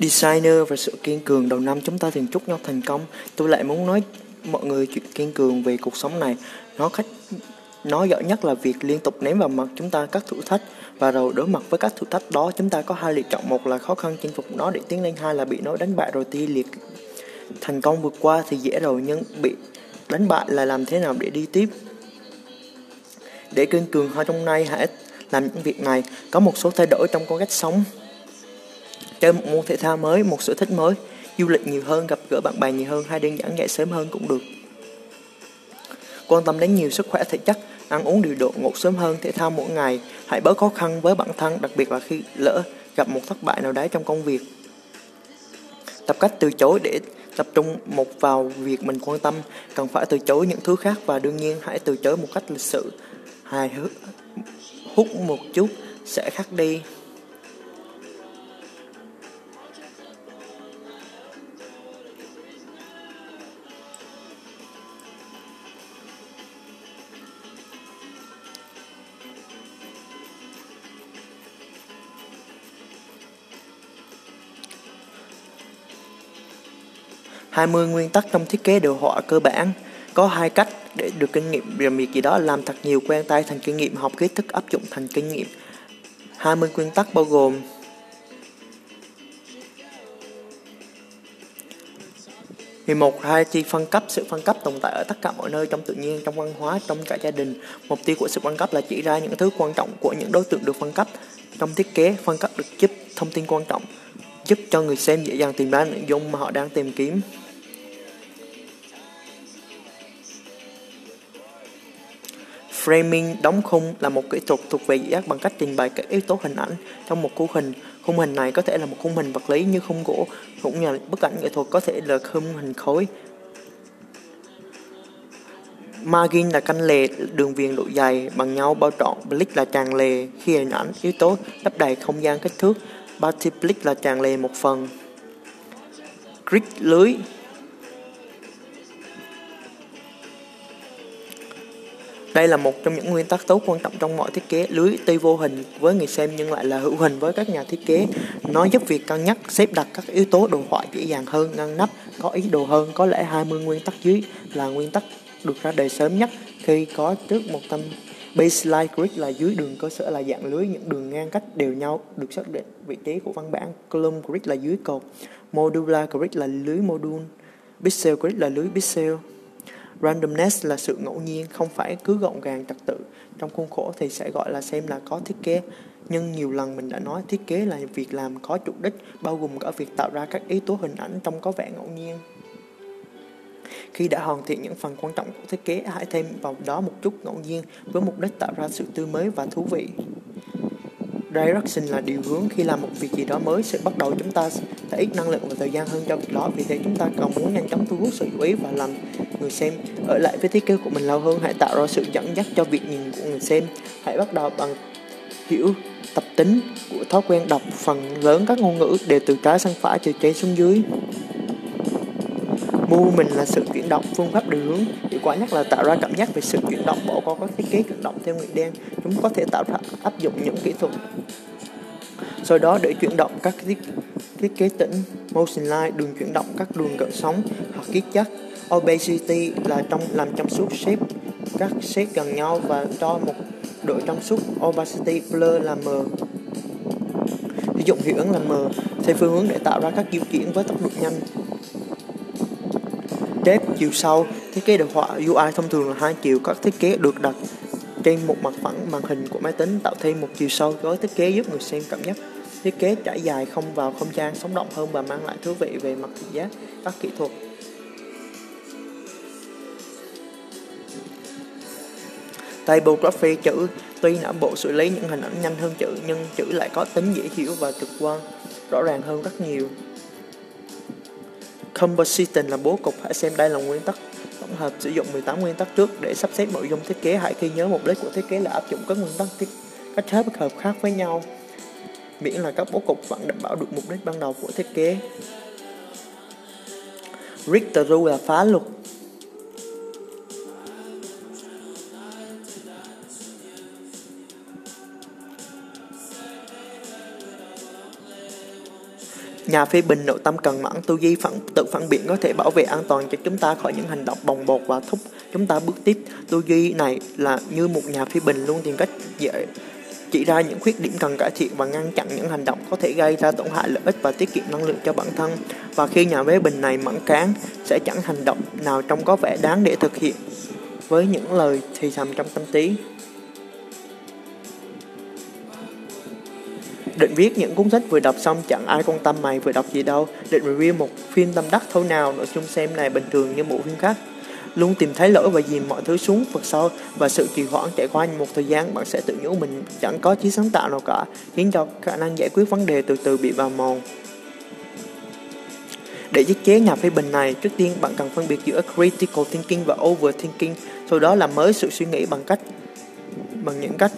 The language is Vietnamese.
Designer và sự kiên cường đầu năm chúng ta thường chúc nhau thành công. Tôi lại muốn nói mọi người chuyện kiên cường về cuộc sống này. Nó khách, nó giỏi nhất là việc liên tục ném vào mặt chúng ta các thử thách và rồi đối mặt với các thử thách đó chúng ta có hai lựa chọn, một là khó khăn chinh phục nó để tiến lên, hai là bị nó đánh bại rồi ti liệt thành công vượt qua thì dễ rồi, nhưng bị đánh bại là làm thế nào để đi tiếp để kiên cường hơn trong nay, hãy làm những việc này có một số thay đổi trong con cách sống chơi một môn thể thao mới, một sở thích mới, du lịch nhiều hơn, gặp gỡ bạn bè nhiều hơn, hay đơn giản dậy sớm hơn cũng được. Quan tâm đến nhiều sức khỏe thể chất, ăn uống điều độ ngủ sớm hơn, thể thao mỗi ngày, hãy bớt khó khăn với bản thân, đặc biệt là khi lỡ gặp một thất bại nào đấy trong công việc. Tập cách từ chối để tập trung một vào việc mình quan tâm, cần phải từ chối những thứ khác và đương nhiên hãy từ chối một cách lịch sự, hài hước hút một chút sẽ khác đi. 20 nguyên tắc trong thiết kế đồ họa cơ bản. Có hai cách để được kinh nghiệm làm việc gì đó làm thật nhiều quen tay thành kinh nghiệm học kiến thức áp dụng thành kinh nghiệm. 20 nguyên tắc bao gồm Vì một hai chi phân cấp sự phân cấp tồn tại ở tất cả mọi nơi trong tự nhiên, trong văn hóa, trong cả gia đình. Mục tiêu của sự phân cấp là chỉ ra những thứ quan trọng của những đối tượng được phân cấp. Trong thiết kế, phân cấp được giúp thông tin quan trọng, giúp cho người xem dễ dàng tìm ra nội dung mà họ đang tìm kiếm. Framing đóng khung là một kỹ thuật thuộc về giác bằng cách trình bày các yếu tố hình ảnh trong một khung hình. Khung hình này có thể là một khung hình vật lý như khung gỗ, cũng như bức ảnh nghệ thuật có thể là khung hình khối. Margin là canh lề đường viền độ dày bằng nhau bao trọn, Blick là tràn lề khi hình ảnh yếu tố lấp đầy không gian kích thước, Multiplic là tràn lề một phần. Grid lưới Đây là một trong những nguyên tắc tốt quan trọng trong mọi thiết kế. Lưới tuy vô hình với người xem nhưng lại là hữu hình với các nhà thiết kế. Nó giúp việc cân nhắc, xếp đặt các yếu tố đồ họa dễ dàng hơn, ngăn nắp, có ý đồ hơn. Có lẽ 20 nguyên tắc dưới là nguyên tắc được ra đời sớm nhất khi có trước 100 baseline grid là dưới đường cơ sở là dạng lưới những đường ngang cách đều nhau được xác định vị trí của văn bản. Column grid là dưới cột. Modular grid là lưới module. Pixel grid là lưới pixel. Randomness là sự ngẫu nhiên, không phải cứ gọn gàng trật tự. Trong khuôn khổ thì sẽ gọi là xem là có thiết kế. Nhưng nhiều lần mình đã nói thiết kế là việc làm có chủ đích, bao gồm cả việc tạo ra các yếu tố hình ảnh trong có vẻ ngẫu nhiên. Khi đã hoàn thiện những phần quan trọng của thiết kế, hãy thêm vào đó một chút ngẫu nhiên với mục đích tạo ra sự tươi mới và thú vị. Direction là điều hướng khi làm một việc gì đó mới sẽ bắt đầu chúng ta sẽ ít năng lượng và thời gian hơn cho việc đó. Vì thế chúng ta cần muốn nhanh chóng thu hút sự chú ý và làm người xem ở lại với thiết kế của mình lâu hơn. Hãy tạo ra sự dẫn dắt cho việc nhìn của người xem. Hãy bắt đầu bằng hiểu tập tính của thói quen đọc phần lớn các ngôn ngữ đều từ trái sang phải, từ trên xuống dưới mình là sự chuyển động phương pháp điều hướng hiệu quả nhất là tạo ra cảm giác về sự chuyển động bỏ qua các thiết kế chuyển động theo nguyện đen. Chúng có thể tạo ra áp dụng những kỹ thuật. Sau đó để chuyển động các thiết, thiết kế tĩnh motion line đường chuyển động các đường gợn sóng hoặc kiết chất obesity là trong làm trong suốt shape các shape gần nhau và cho một độ trong suốt. Opacity blur là m. Sử dụng hiệu ứng là mờ theo phương hướng để tạo ra các diệu chuyển với tốc độ nhanh. Depth chiều sâu Thiết kế đồ họa UI thông thường là hai chiều các thiết kế được đặt trên một mặt phẳng màn hình của máy tính, tạo thêm một chiều sâu gói thiết kế giúp người xem cảm giác thiết kế trải dài không vào không gian, sống động hơn và mang lại thú vị về mặt thị giác, các kỹ thuật. Typography, chữ, tuy não bộ xử lý những hình ảnh nhanh hơn chữ, nhưng chữ lại có tính dễ hiểu và trực quan, rõ ràng hơn rất nhiều. Composition là bố cục. Hãy xem đây là nguyên tắc tổng hợp sử dụng 18 nguyên tắc trước để sắp xếp nội dung thiết kế. Hãy ghi nhớ mục đích của thiết kế là áp dụng các nguyên tắc thiết, cách hợp hợp khác với nhau. Miễn là các bố cục vẫn đảm bảo được mục đích ban đầu của thiết kế. Richter rule là phá luật Nhà phê bình nội tâm cần mẫn tư duy phản, tự phản biện có thể bảo vệ an toàn cho chúng ta khỏi những hành động bồng bột và thúc chúng ta bước tiếp. Tư duy này là như một nhà phê bình luôn tìm cách dễ chỉ ra những khuyết điểm cần cải thiện và ngăn chặn những hành động có thể gây ra tổn hại lợi ích và tiết kiệm năng lượng cho bản thân. Và khi nhà phê bình này mẫn cán sẽ chẳng hành động nào trông có vẻ đáng để thực hiện với những lời thì thầm trong tâm trí. Định viết những cuốn sách vừa đọc xong chẳng ai quan tâm mày vừa đọc gì đâu. Định review một phim tâm đắc thôi nào, nội dung xem này bình thường như bộ phim khác. Luôn tìm thấy lỗi và dìm mọi thứ xuống vực sâu và sự trì hoãn trải qua một thời gian bạn sẽ tự nhủ mình chẳng có trí sáng tạo nào cả, khiến cho khả năng giải quyết vấn đề từ từ bị vào mòn. Để giết chế nhà phê bình này, trước tiên bạn cần phân biệt giữa critical thinking và overthinking, sau đó làm mới sự suy nghĩ bằng cách bằng những cách